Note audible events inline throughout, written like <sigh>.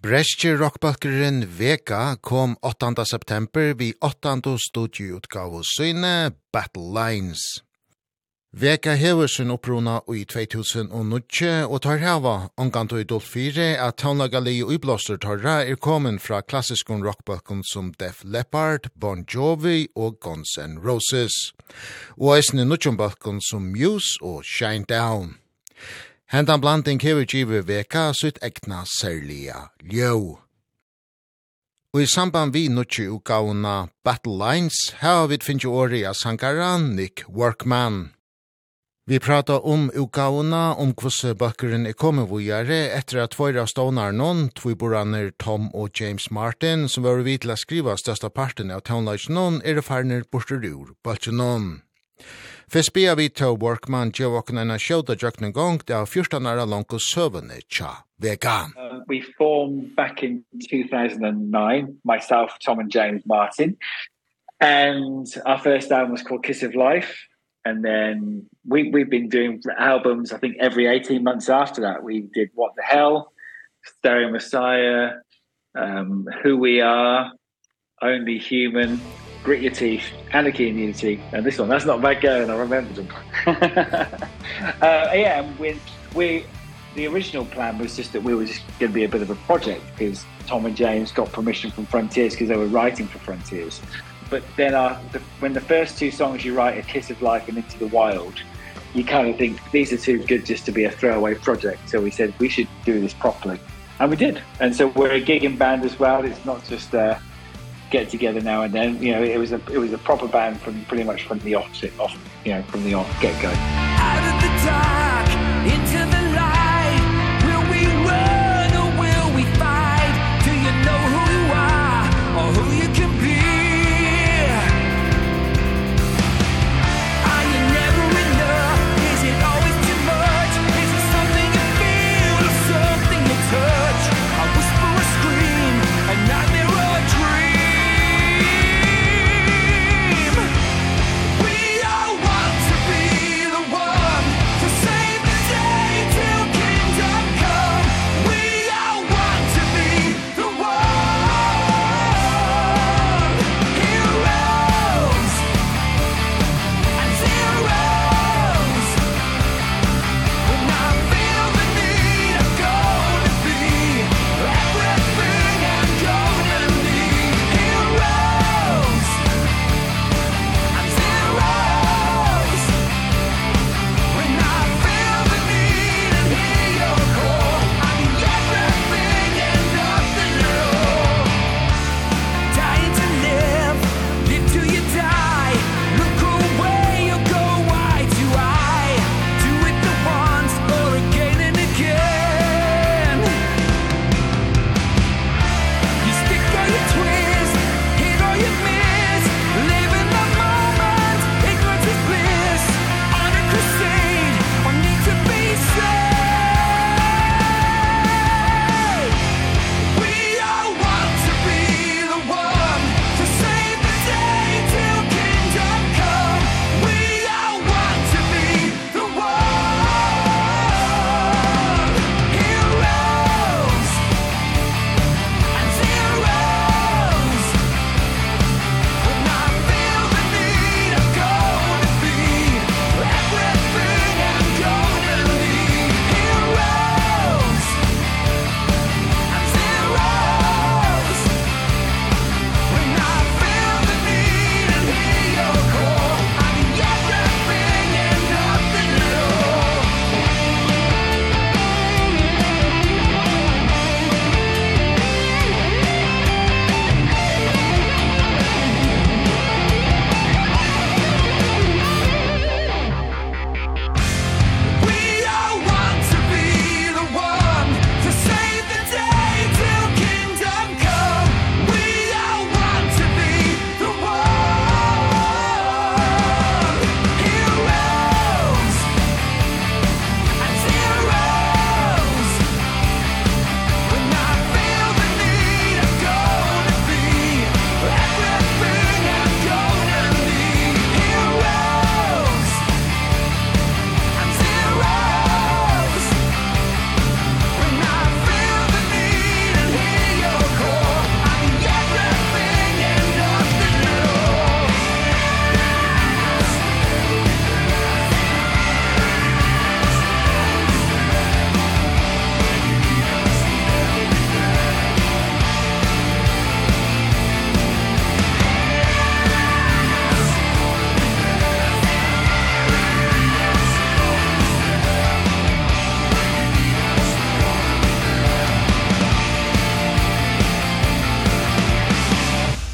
Brestje rockbalkeren Vega kom 8. september vi 8. studieutgave syne Battle Lines. Vega hever sin opprona i 2000 og tar heva omgant og idolt 4 at taunlagali og iblåster tarra er kommen fra klassiskon rockbalkon som Def Leppard, Bon Jovi og Guns N' Roses. Og eisne nutjombalkon som Muse og Shine Down. Hentan blanding hever givet veka sitt ekna særliga ljøv. Og i samband vi nutje utgavna Battle Lines har vi finnje åri av sangara Nick Workman. Vi prata om utgavna om hvordan bøkkeren er kommet vujare etter at tvøyra stånar noen, tvøyboraner Tom og James Martin, som var vidt til å skriva størsta parten av townlodge noen, er det farner borster ur, noen. Fyrst bia vi to workman jo okken enn a sjåda jøkken gong det er fyrstan ara langko søvende tja vegan. Uh, we formed back in 2009, myself, Tom and James Martin. And our first album was called Kiss of Life. And then we, we've been doing albums, I think, every 18 months after that. We did What the Hell, Stereo Messiah, um, Who We Are, Only Human, grit your teeth, anarchy in unity, and this one, that's not bad going, I remember them. <laughs> uh, yeah, and we, we, the original plan was just that we were just going to be a bit of a project because Tom and James got permission from Frontiers because they were writing for Frontiers. But then our, the, when the first two songs you write, A Kiss of Life and Into the Wild, you kind of think these are too good just to be a throwaway project. So we said we should do this properly. And we did. And so we're a gigging band as well. It's not just... Uh, get together now and then. You know, it was a it was a proper band from pretty much from the off, off you know, from the off get go. Out of the dark into the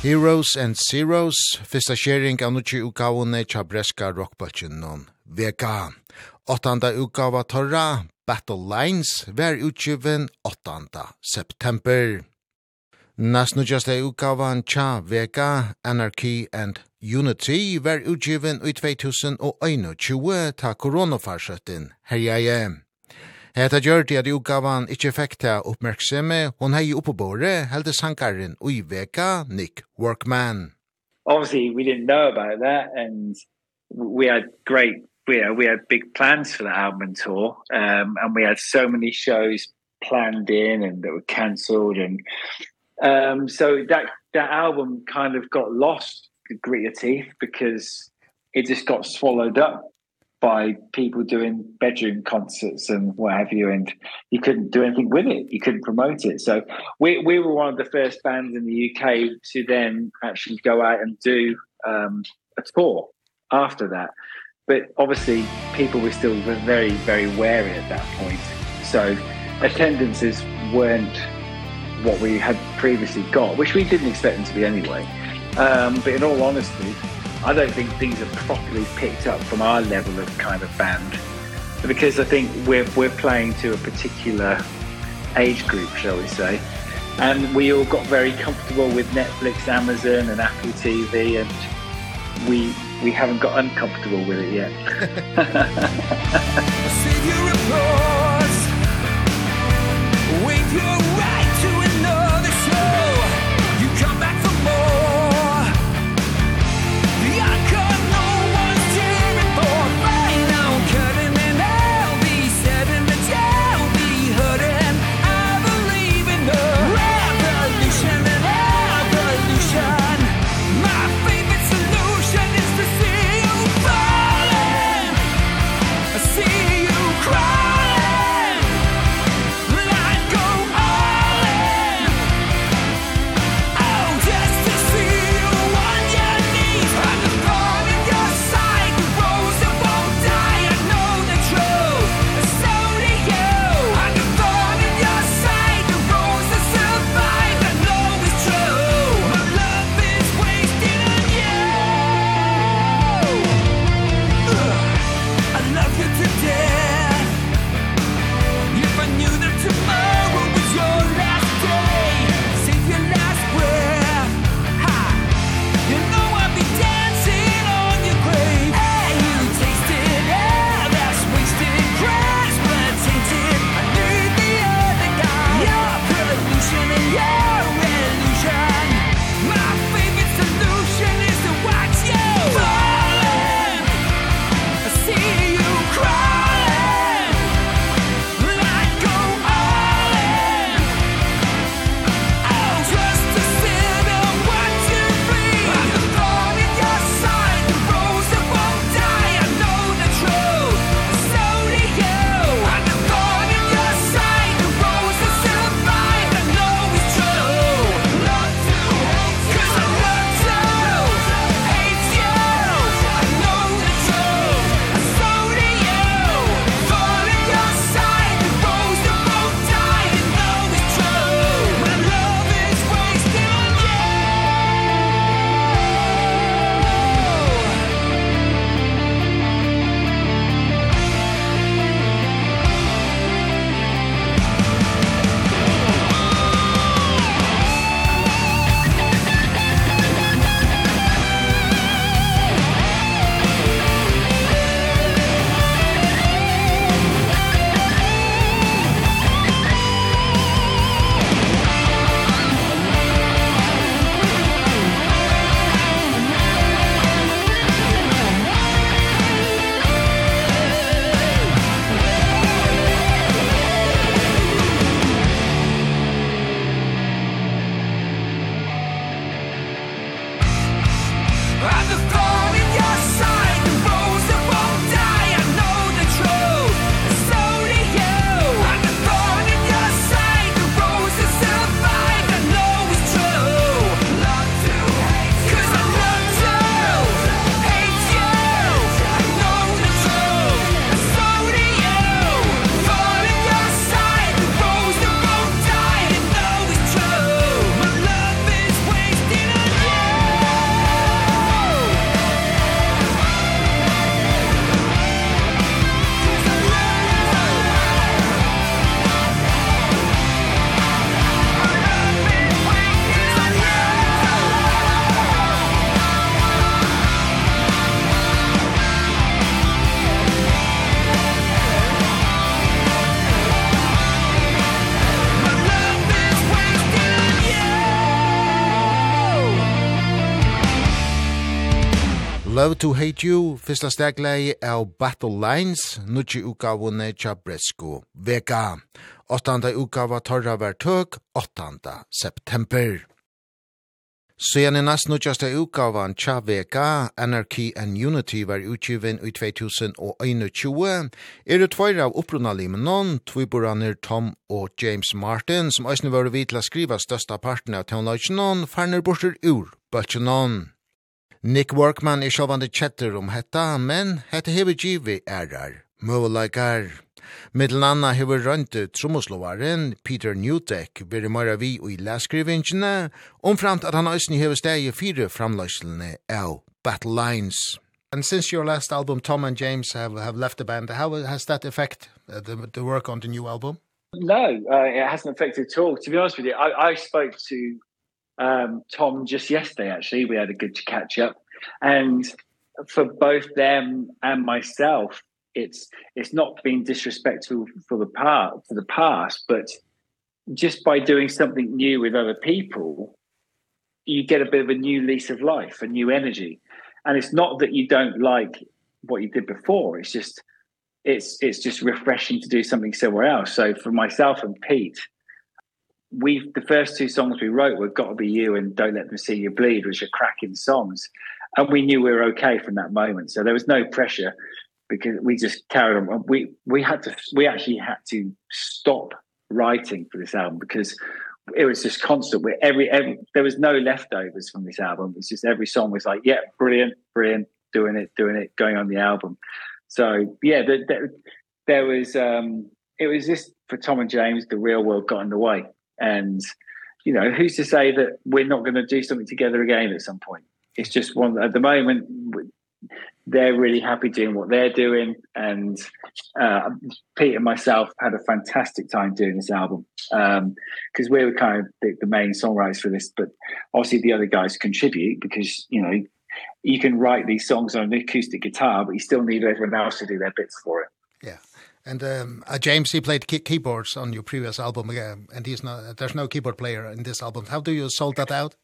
Heroes and Zeros, fyrsta sharing av nukki utgavene tja breska rockbølgen non vega. Åttanda utgava torra, Battle Lines, ver utgiven 8. september. Næst nutjaste utgavan tja vega, Anarchy and Unity, ver utgiven i 2021 ta koronafarsøtten herjajem. Hetta gjørti at utgavan ikkje fekk ta oppmerksame, hon hei oppe bore, helde sankaren ui veka Nick Workman. Obviously, we didn't know about that, and we had great, we had, we had big plans for the album and tour, um, and we had so many shows planned in and that were cancelled, and um, so that that album kind of got lost, grit teeth, because it just got swallowed up by people doing bedroom concerts and what have you and you couldn't do anything with it. You couldn't promote it. So we we were one of the first bands in the UK to then actually go out and do um a tour after that. But obviously people were still very very wary at that point. So attendances weren't what we had previously got which we didn't expect them to be anyway. Um but in all honesty I don't think things are properly picked up from our level of kind of band because I think we're we're playing to a particular age group shall we say and we all got very comfortable with Netflix, Amazon and Apple TV and we we haven't got uncomfortable with it yet. <laughs> I see you report. Wait your right Love to Hate You, fyrsta stegleie av Battle Lines, nutji utgavunne tja Bresko Vega. Åttanda utgava torra var tøk, 8. september. Så igjen i nast nutjaste utgavan tja Vega, Anarchy and Unity var utgiven i 2021, er det tveir av opprunalimenon, tviboraner Tom og James Martin, som eisne var vidla skriva størsta parten av tonelagenon, farner borser ur bøtjenon. Nick Workman er sjåvande chatter om hetta, men hetta hever givi erar, møvelaikar. Middelen anna hever rønte trommoslovaren Peter Newtek veri mara vi ui i omframt at han æsni hever stegi fire framløyslene av Battle Lines. And since your last album, Tom and James have, have left the band, how has that affect uh, the, the work on the new album? No, uh, it hasn't affected at all. To be honest with you, I, I spoke to um, Tom just yesterday, actually. We had a good catch up. And for both them and myself, it's it's not being disrespectful for the part for the past, but just by doing something new with other people, you get a bit of a new lease of life, a new energy. And it's not that you don't like what you did before. It's just it's it's just refreshing to do something somewhere else. So for myself and Pete, we the first two songs we wrote were got to be you and don't let them see you bleed which are cracking songs. And we knew we were okay from that moment. So there was no pressure because we just carried on. We we had to we actually had to stop writing for this album because it was just constant. Where every, every there was no leftovers from this album. It's just every song was like yeah brilliant brilliant doing it doing it going on the album. So yeah the, the, there was um it was just for Tom and James the real world got in the way. And, you know, who's to say that we're not going to do something together again at some point? It's just one, at the moment, they're really happy doing what they're doing. And uh, Pete and myself had a fantastic time doing this album um because we were kind of the, the main songwriters for this. But obviously the other guys contribute because, you know, you can write these songs on an acoustic guitar, but you still need everyone else to do their bits for it. Yeah. And um, uh, James, he played key keyboards on your previous album, again, and he's not, there's no keyboard player in this album. How do you sort that out?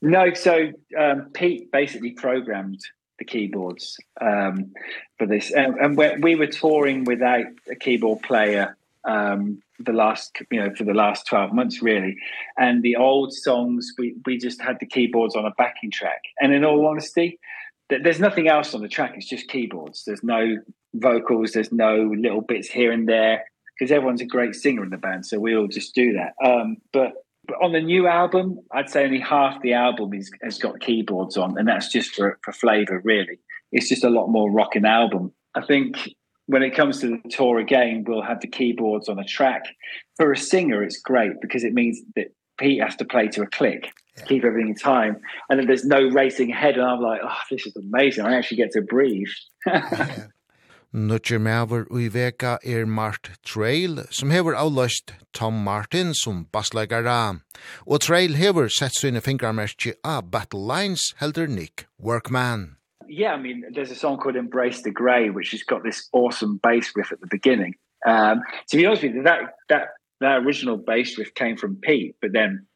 No, so um, Pete basically programmed the keyboards um, for this. And, and we, we were touring without a keyboard player um, the last, you know, for the last 12 months, really. And the old songs, we, we just had the keyboards on a backing track. And in all honesty, there's nothing else on the track it's just keyboards. There's no vocals there's no little bits here and there because everyone's a great singer in the band so we all just do that. Um but but on the new album I'd say only half the album is has got keyboards on and that's just for for flavor really. It's just a lot more rocking album. I think when it comes to the tour again we'll have the keyboards on a track. For a singer it's great because it means that Pete has to play to a click yeah. keep everything in time and then there's no racing ahead and I'm like oh this is amazing I actually get to breathe yeah. Nutcher Maver i veka er Mart Trail, som hever avløst Tom Martin som bassleggara. Og Trail hever sett sine fingermerkje av Battle Lines helder Nick Workman. Yeah, I mean, there's a song called Embrace the Grey, which has got this awesome bass riff at the beginning. Um, to be honest with you, that, that, that original bass riff came from Pete, but then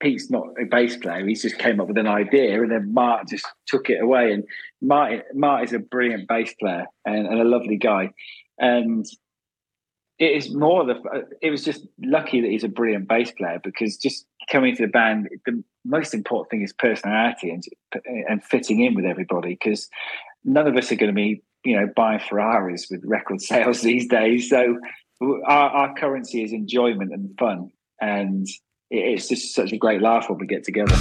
Pete's not a bass player. He just came up with an idea, and then Mark just took it away. And Mart Mart is a brilliant bass player and, and a lovely guy. And it is more the. It was just lucky that he's a brilliant bass player because just coming to the band, the most important thing is personality and and fitting in with everybody. Because none of us are going to be you know buying Ferraris with record <laughs> sales these days. So our, our currency is enjoyment and fun. And it's just such a great laugh when we get together.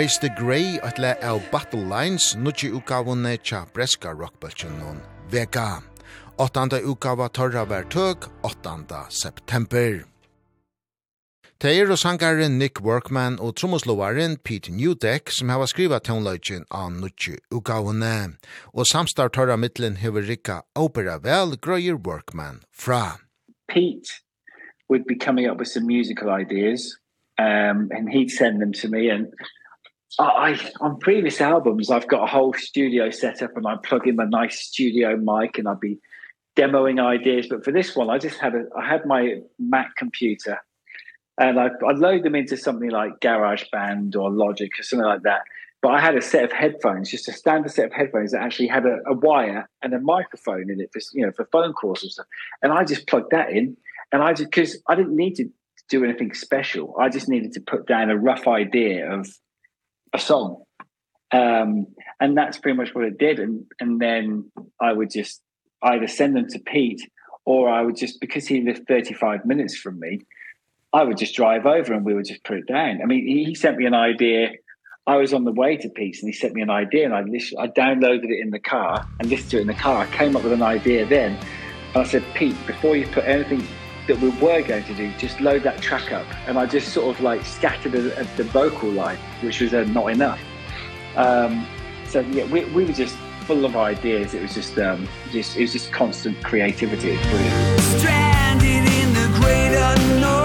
Embrace the Grey at le av Battle Lines nuchi ukavunne tja breska rockbøltjen noen vega. Åttanda ukava torra ver tøk 8. september. Teir og sangaren Nick Workman og tromoslovaren Pete Newdeck som hava skriva toneløyken av nuchi ukavunne. Og samstar torra mittlen hever rikka opera vel grøyer Workman fra. Pete would be coming up with some musical ideas um, and he'd send them to me and I, on previous albums, I've got a whole studio set up and I plug in my nice studio mic and I'd be demoing ideas. But for this one, I just had a, I had my Mac computer and I, I load them into something like GarageBand or Logic or something like that. But I had a set of headphones, just a standard set of headphones that actually had a, a wire and a microphone in it for, you know, for phone calls and stuff. And I just plugged that in and I just, cuz I didn't need to do anything special. I just needed to put down a rough idea of a song. Um, and that's pretty much what it did. And, and then I would just either send them to Pete or I would just, because he lived 35 minutes from me, I would just drive over and we would just put it down. I mean, he sent me an idea. I was on the way to Pete's and he sent me an idea and I, I downloaded it in the car and listened to it in the car. I came up with an idea then. And I said, Pete, before you put anything that we were going to do, just load that track up. And I just sort of like scattered at the vocal line, which was uh, not enough. Um, so yeah, we, we were just full of ideas. It was just, um, just, it was just constant creativity. It brilliant. Stranded in the great unknown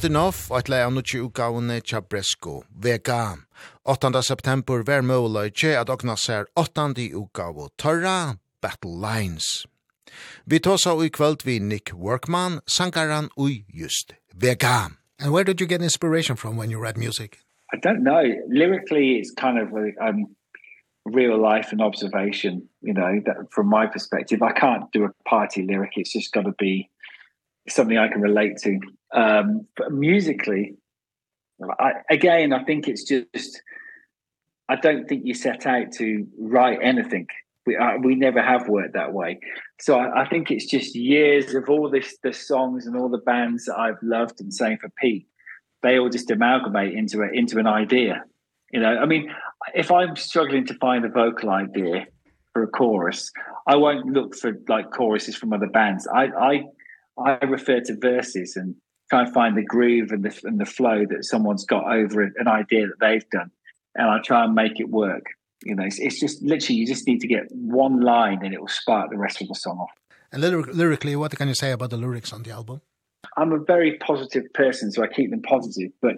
Martinov, og et leie av nukki utgavene Chabresko, Vega. 8. september var tje at okna ser 8. utgave Torra, Battle Lines. Vi tåsa i kvöld vi Nick Workman, sangaran ui just Vega. And where did you get inspiration from when you write music? I don't know. Lyrically, it's kind of like, um, real life and observation, you know, that from my perspective, I can't do a party lyric. It's just got to be something I can relate to um but musically I, again i think it's just i don't think you set out to write anything. We I, we never have worked that way. So I, I think it's just years of all this the songs and all the bands that i've loved and sang for pete they all just amalgamate into a, into an idea. You know i mean if i'm struggling to find a vocal idea for a chorus i won't look for like choruses from other bands. I i i refer to verses and try and find the groove and the, and the flow that someone's got over an idea that they've done. And I try and make it work. You know, it's, it's just literally, you just need to get one line and it will spark the rest of the song off. And lyric lyrically, what can you say about the lyrics on the album? I'm a very positive person, so I keep them positive, but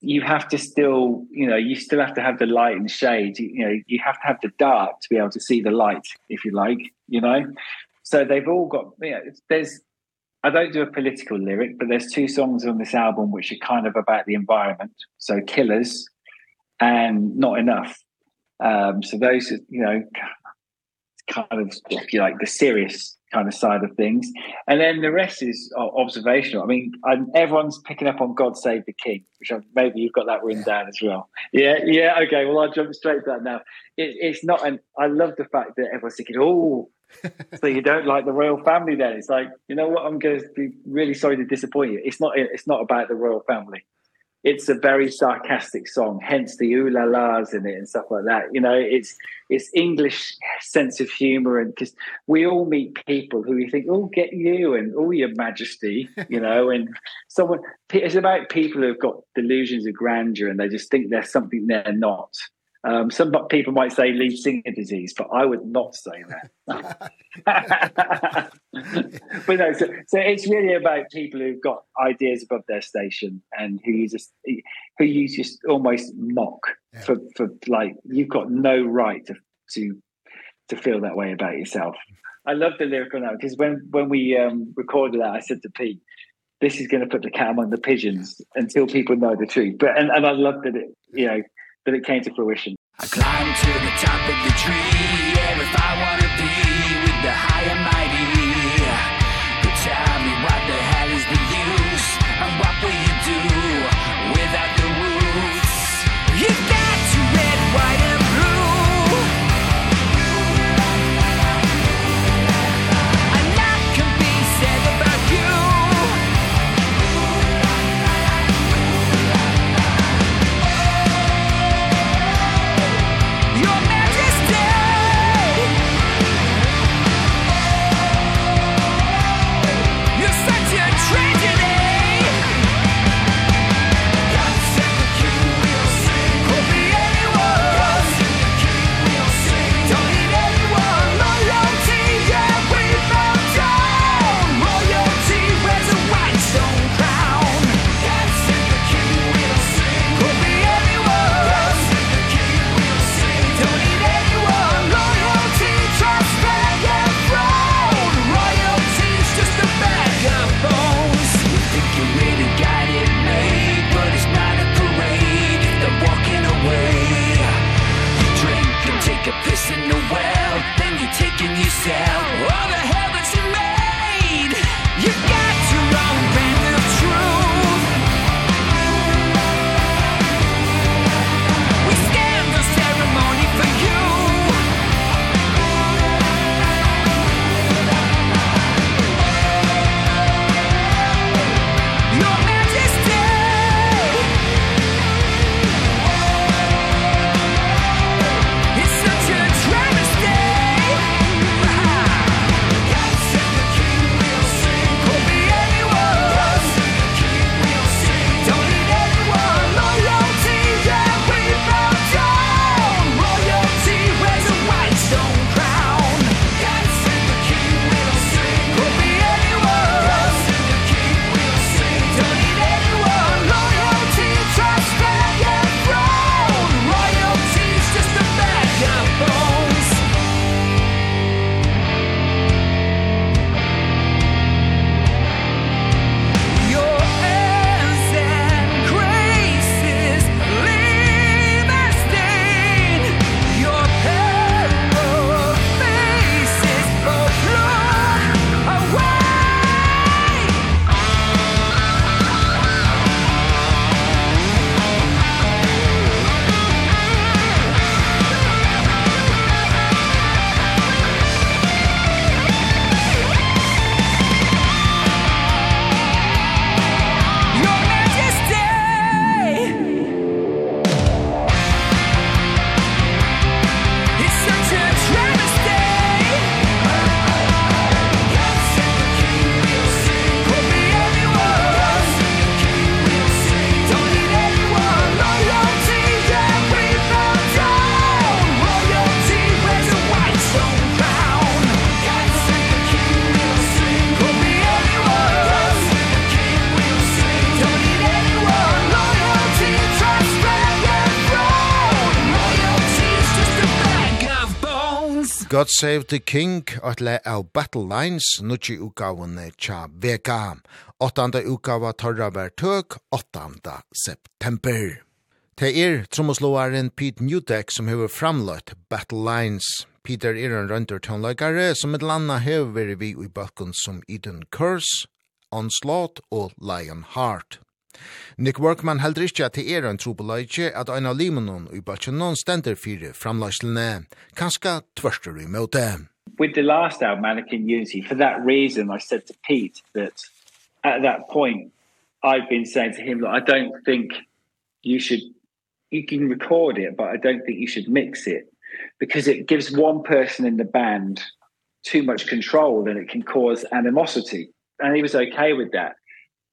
you have to still, you know, you still have to have the light and shade. You, you know, you have to have the dark to be able to see the light, if you like, you know? So they've all got, you know, there's, I don't do a political lyric, but there's two songs on this album which are kind of about the environment. So Killers and Not Enough. Um, so those, are, you know, kind of, if you like, the serious kind of side of things. And then the rest is observational. I mean, I'm, everyone's picking up on God Save the King, which I, maybe you've got that written down as well. Yeah, yeah, okay. Well, I'll jump straight to that now. It, it's not an, I love the fact that everyone's thinking, oh, so you don't like the royal family then? It's like you know what? I'm going to be really sorry to disappoint you. It's not it's not about the royal family. It's a very sarcastic song hence the ooh la las in it and stuff like that. You know it's it's english sense of humor and cuz we all meet people who you think oh get you and oh your majesty you know and someone it's about people who've got delusions of grandeur and they just think they're something they're not. Um, some people might say leaf singer disease, but I would not say that. <laughs> but no, so, so it's really about people who've got ideas above their station and who you just who you just almost mock yeah. for for like you've got no right to to to feel that way about yourself. I love the lyric on that because when when we um recorded that I said to Pete this is going to put the cam on the pigeons until people know the truth but and and I love that it you know that it came to fruition. I climbed to the top of the tree God Save the King atle av Battle Lines nutji utgavene tja veka. Åttanda utgava torra ver tøk 8. september. Det er trommeslåaren Pete Newdeck som hever framløtt Battle Lines. Peter er en rønder tønløkare som et landa hever vi i balkon som Eden Curse, Onslaught og Lionheart. Nick Workman heldur ikkje at det er en trobeleitje at ein av limonon i Balchanon stender fire framløyslene, kanska tvørster i møte. With the last album, Mannequin Unity, for that reason I said to Pete that at that point I've been saying to him that I don't think you should, you can record it, but I don't think you should mix it because it gives one person in the band too much control and it can cause animosity. And he was okay with that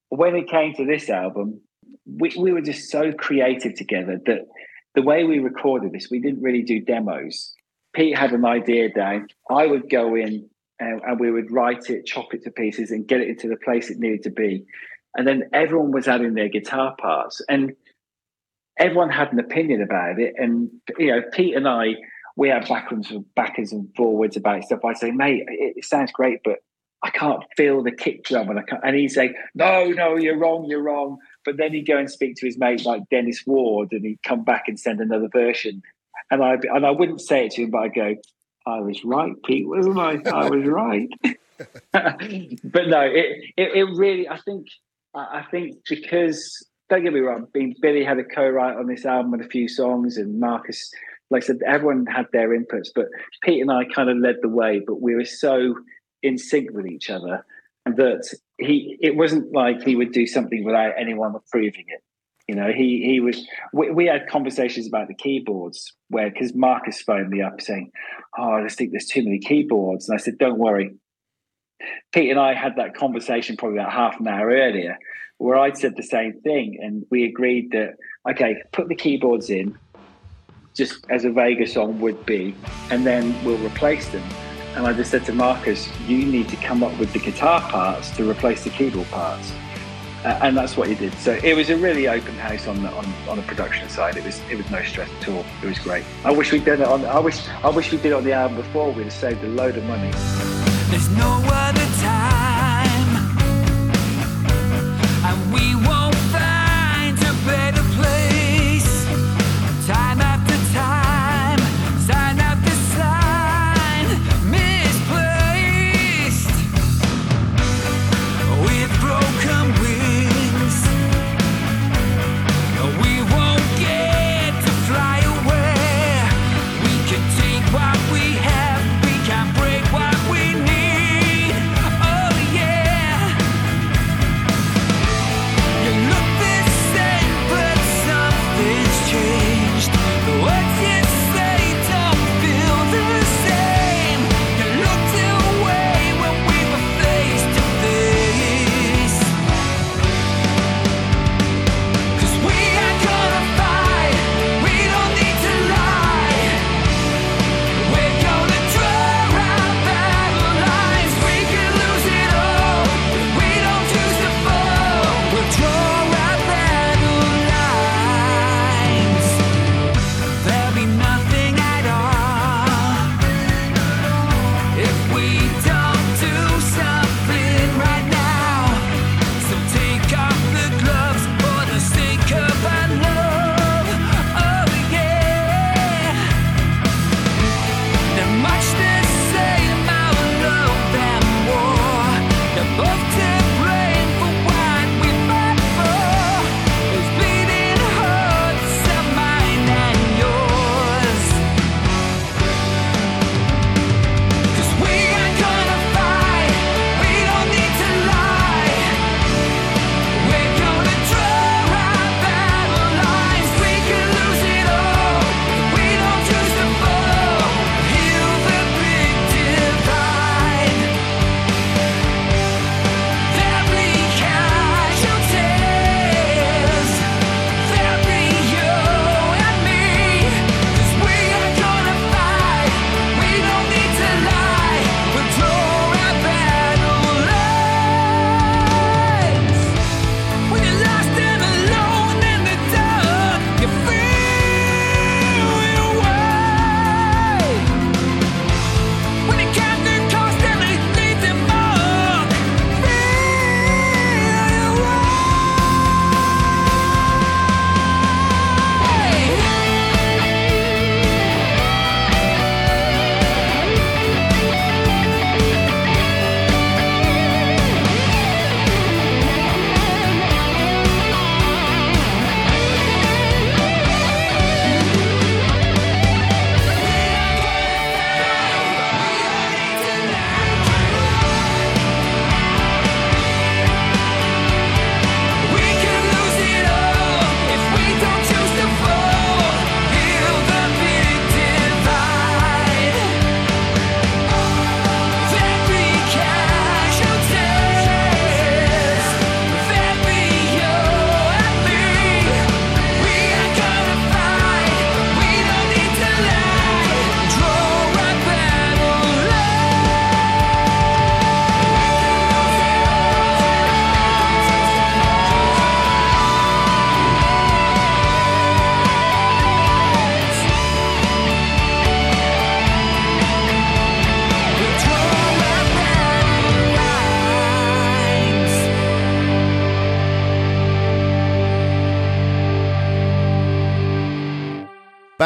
when it came to this album, we, we were just so creative together that the way we recorded this, we didn't really do demos. Pete had an idea down. I would go in and, and we would write it, chop it to pieces and get it into the place it needed to be. And then everyone was adding their guitar parts and everyone had an opinion about it. And, you know, Pete and I, we had backwards and backwards and forwards about stuff. I'd say, mate, it, it sounds great, but I can't feel the kick drum and I can't, and he's like, no, no, you're wrong, you're wrong. But then he'd go and speak to his mate like Dennis Ward and he'd come back and send another version. And I, and I wouldn't say it to him, but I'd go, I was right, Pete, wasn't I? I was right. <laughs> but no, it, it, it really, I think, I think because, don't get me wrong, being Billy had a co-write on this album and a few songs and Marcus, like I said, everyone had their inputs, but Pete and I kind of led the way, but we were so, in sync with each other and that he it wasn't like he would do something without anyone approving it. You know he he was we, we had conversations about the keyboards where cuz Marcus phoned me up saying oh I just think there's too many keyboards. And I said don't worry. Pete and I had that conversation probably about half an hour earlier where I'd said the same thing and we agreed that okay put the keyboards in just as a Vegas song would be and then we'll replace them. and And I just said to Marcus, you need to come up with the guitar parts to replace the keyboard parts. Uh, and that's what he did. So it was a really open house on the, on on the production side. It was it was no stress at all. It was great. I wish we'd done it on I wish I wish we did it on the album before. We'd have saved a load of money. There's no other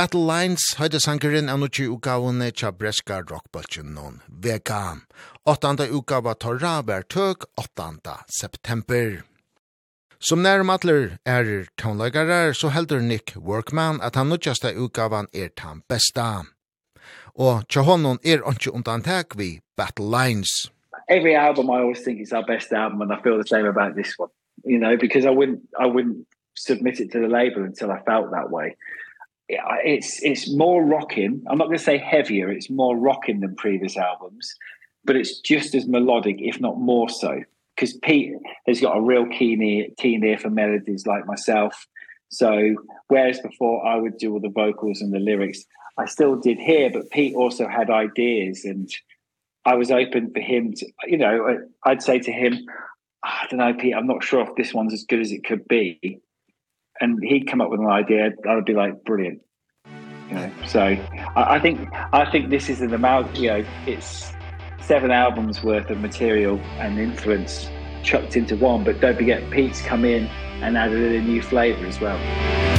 Battle Lines høyde sangeren av nokje utgavene tja breska rockbølgen noen veka. Åttanda utgava torra vær tøk 8. september. Som nærmatler er tonløygarar, så heldur Nick Workman at han nokjaste utgavan er tan besta. Og tja honom er ontsje undantek vi Battle Lines. Every album I always think is our best album and I feel the same about this one. You know, because I wouldn't, I wouldn't submit it to the label until I felt that way it's it's more rocking. I'm not going to say heavier. It's more rocking than previous albums, but it's just as melodic, if not more so. Because Pete has got a real keen ear, keen ear for melodies like myself. So whereas before I would do all the vocals and the lyrics, I still did here, but Pete also had ideas and I was open for him to, you know, I'd say to him, I don't know, Pete, I'm not sure if this one's as good as it could be and he'd come up with an idea I would be like brilliant. You know so I, I think I think this is an amount you know it's seven albums worth of material and influence chucked into one but don't forget Pete's come in and added a new flavor as well.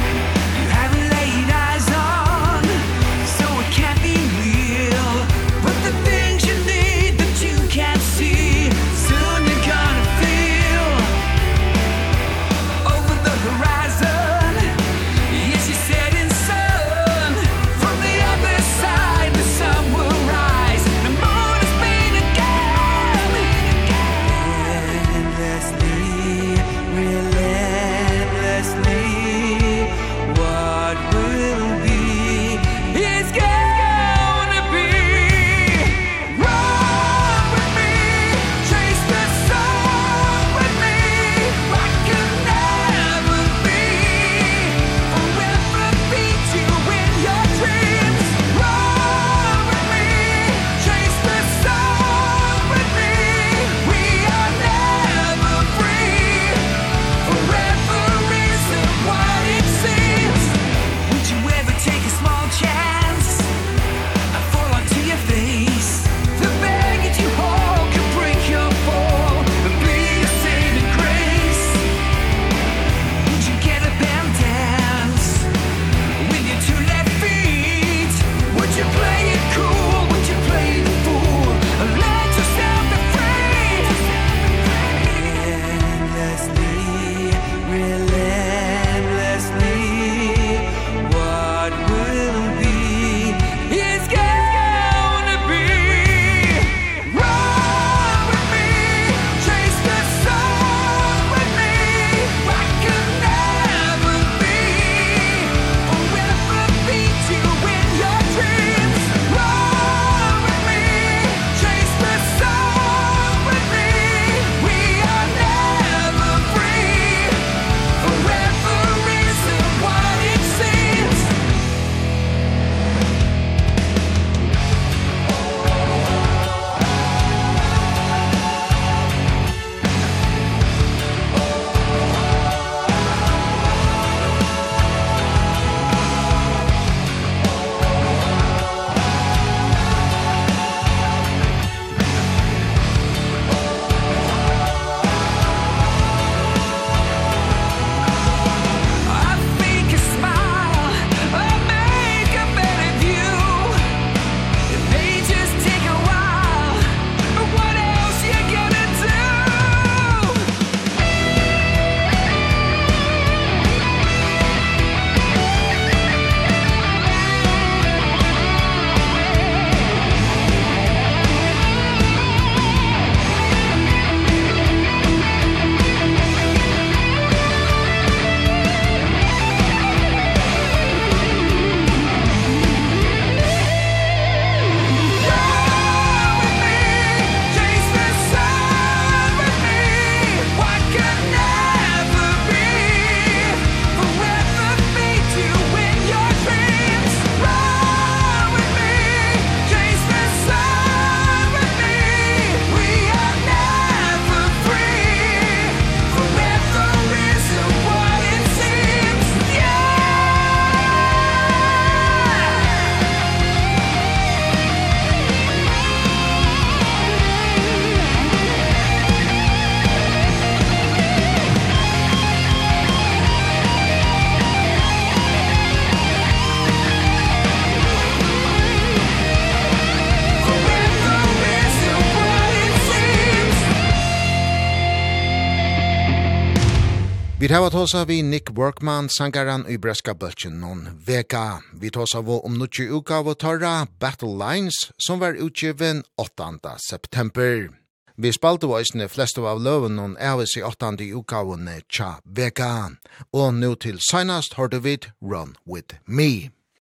Det var tåsa vi Nick Workman, sangaran i Breska Böltjen noen veka. Vi tåsa vi om nutje uka av torra Battle Lines, som var utgiven 8. september. Vi spalte våisne flestu av løven noen avis i 8. ukavene tja veka. Og nu til seinast hørte vi Run With Me.